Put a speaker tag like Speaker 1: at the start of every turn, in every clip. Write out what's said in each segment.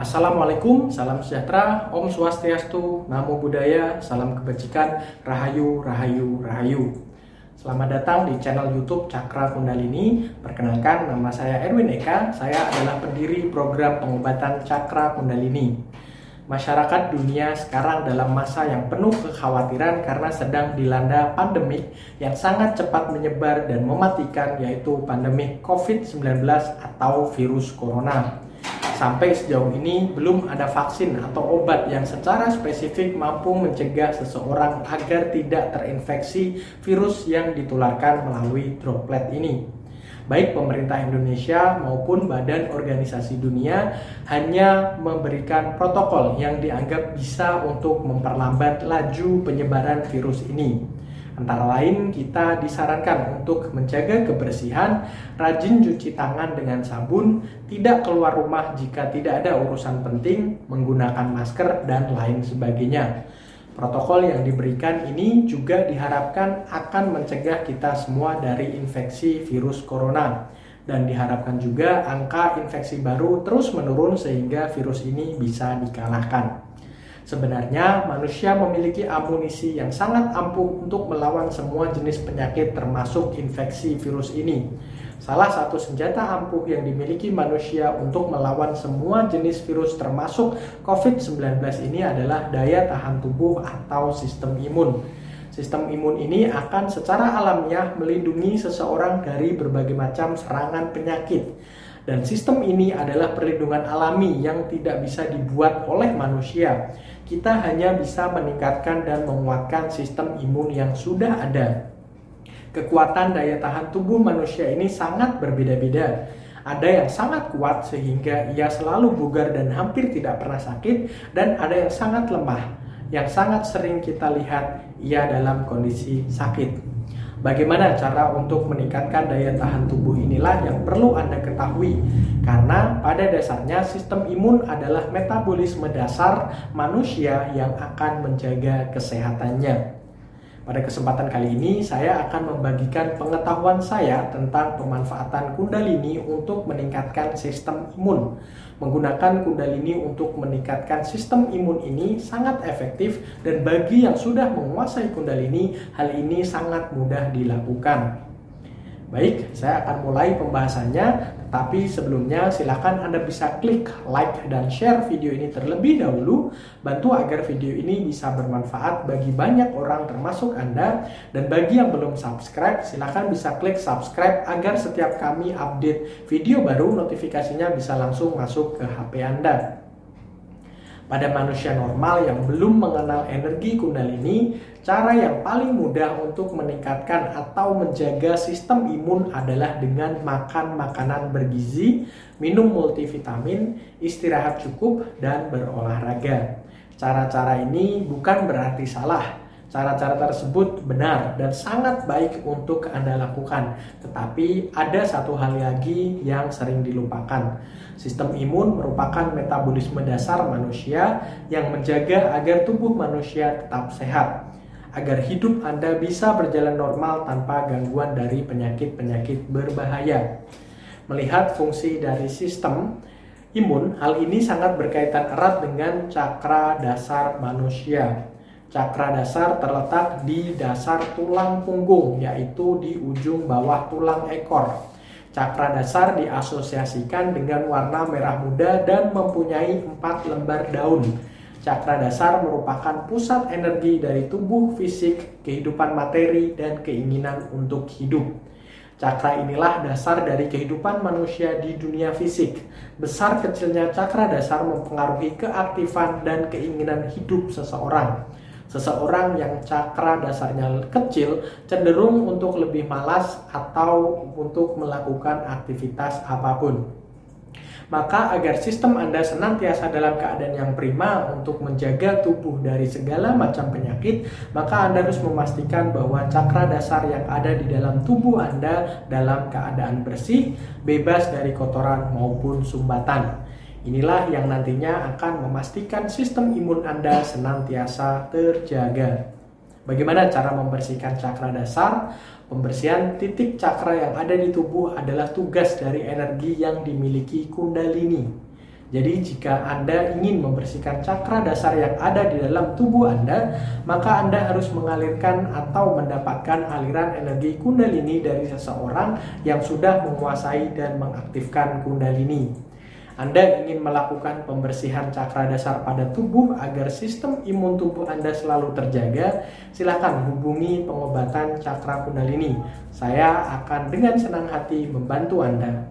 Speaker 1: Assalamualaikum, salam sejahtera, Om Swastiastu, Namo Buddhaya, salam kebajikan, Rahayu, Rahayu, Rahayu. Selamat datang di channel YouTube Cakra Kundalini. Perkenalkan, nama saya Erwin Eka. Saya adalah pendiri program pengobatan Cakra Kundalini. Masyarakat dunia sekarang dalam masa yang penuh kekhawatiran karena sedang dilanda pandemik yang sangat cepat menyebar dan mematikan yaitu pandemi COVID-19 atau virus corona. Sampai sejauh ini belum ada vaksin atau obat yang secara spesifik mampu mencegah seseorang agar tidak terinfeksi virus yang ditularkan melalui droplet ini. Baik pemerintah Indonesia maupun badan organisasi dunia hanya memberikan protokol yang dianggap bisa untuk memperlambat laju penyebaran virus ini. Antara lain kita disarankan untuk menjaga kebersihan, rajin cuci tangan dengan sabun, tidak keluar rumah jika tidak ada urusan penting, menggunakan masker, dan lain sebagainya. Protokol yang diberikan ini juga diharapkan akan mencegah kita semua dari infeksi virus corona dan diharapkan juga angka infeksi baru terus menurun sehingga virus ini bisa dikalahkan. Sebenarnya manusia memiliki amunisi yang sangat ampuh untuk melawan semua jenis penyakit termasuk infeksi virus ini. Salah satu senjata ampuh yang dimiliki manusia untuk melawan semua jenis virus termasuk COVID-19 ini adalah daya tahan tubuh atau sistem imun. Sistem imun ini akan secara alamiah melindungi seseorang dari berbagai macam serangan penyakit. Dan sistem ini adalah perlindungan alami yang tidak bisa dibuat oleh manusia. Kita hanya bisa meningkatkan dan menguatkan sistem imun yang sudah ada. Kekuatan daya tahan tubuh manusia ini sangat berbeda-beda. Ada yang sangat kuat sehingga ia selalu bugar dan hampir tidak pernah sakit, dan ada yang sangat lemah, yang sangat sering kita lihat ia dalam kondisi sakit. Bagaimana cara untuk meningkatkan daya tahan tubuh inilah yang perlu Anda ketahui. Karena pada dasarnya sistem imun adalah metabolisme dasar manusia yang akan menjaga kesehatannya. Pada kesempatan kali ini saya akan membagikan pengetahuan saya tentang pemanfaatan kundalini untuk meningkatkan sistem imun. Menggunakan kundalini untuk meningkatkan sistem imun ini sangat efektif dan bagi yang sudah menguasai kundalini hal ini sangat mudah dilakukan. Baik, saya akan mulai pembahasannya, tapi sebelumnya silahkan Anda bisa klik like dan share video ini terlebih dahulu, bantu agar video ini bisa bermanfaat bagi banyak orang termasuk Anda, dan bagi yang belum subscribe, silahkan bisa klik subscribe agar setiap kami update video baru, notifikasinya bisa langsung masuk ke HP Anda. Pada manusia normal yang belum mengenal energi kundalini, cara yang paling mudah untuk meningkatkan atau menjaga sistem imun adalah dengan makan makanan bergizi, minum multivitamin, istirahat cukup, dan berolahraga. Cara-cara ini bukan berarti salah, Cara-cara tersebut benar dan sangat baik untuk Anda lakukan. Tetapi ada satu hal lagi yang sering dilupakan. Sistem imun merupakan metabolisme dasar manusia yang menjaga agar tubuh manusia tetap sehat. Agar hidup Anda bisa berjalan normal tanpa gangguan dari penyakit-penyakit berbahaya. Melihat fungsi dari sistem imun, hal ini sangat berkaitan erat dengan cakra dasar manusia. Cakra dasar terletak di dasar tulang punggung, yaitu di ujung bawah tulang ekor. Cakra dasar diasosiasikan dengan warna merah muda dan mempunyai empat lembar daun. Cakra dasar merupakan pusat energi dari tubuh fisik, kehidupan materi, dan keinginan untuk hidup. Cakra inilah dasar dari kehidupan manusia di dunia fisik. Besar kecilnya cakra dasar mempengaruhi keaktifan dan keinginan hidup seseorang. Seseorang yang cakra dasarnya kecil cenderung untuk lebih malas atau untuk melakukan aktivitas apa pun. Maka agar sistem Anda senantiasa dalam keadaan yang prima untuk menjaga tubuh dari segala macam penyakit, maka Anda harus memastikan bahwa cakra dasar yang ada di dalam tubuh Anda dalam keadaan bersih, bebas dari kotoran maupun sumbatan. Inilah yang nantinya akan memastikan sistem imun Anda senantiasa terjaga. Bagaimana cara membersihkan cakra dasar? Pembersihan titik cakra yang ada di tubuh adalah tugas dari energi yang dimiliki Kundalini. Jadi jika Anda ingin membersihkan cakra dasar yang ada di dalam tubuh Anda, maka Anda harus mengalirkan atau mendapatkan aliran energi kundalini dari seseorang yang sudah menguasai dan mengaktifkan kundalini. Anda ingin melakukan pembersihan cakra dasar pada tubuh agar sistem imun tubuh Anda selalu terjaga, silakan hubungi pengobatan cakra kundalini. Saya akan dengan senang hati membantu Anda.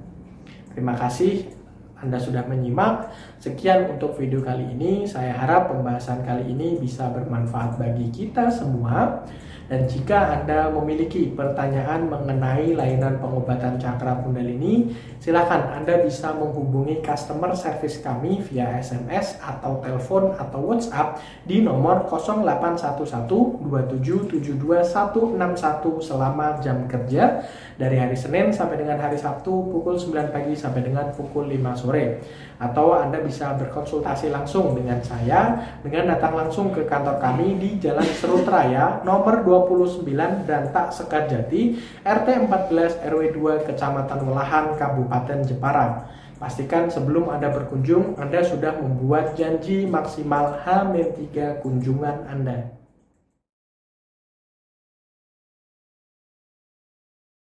Speaker 1: Terima kasih anda sudah menyimak. Sekian untuk video kali ini. Saya harap pembahasan kali ini bisa bermanfaat bagi kita semua. Dan jika Anda memiliki pertanyaan mengenai layanan pengobatan cakra kundalini, silakan Anda bisa menghubungi customer service kami via SMS atau telepon atau WhatsApp di nomor 0811-2772-161 selama jam kerja dari hari Senin sampai dengan hari Sabtu pukul 9 pagi sampai dengan pukul 5 sore. Atau Anda bisa berkonsultasi langsung dengan saya dengan datang langsung ke kantor kami di Jalan Serut Raya nomor 20 29 Tak Sekajati, RT 14 RW 2 Kecamatan Welahan Kabupaten Jepara. Pastikan sebelum Anda berkunjung, Anda sudah membuat janji maksimal H-3 kunjungan Anda.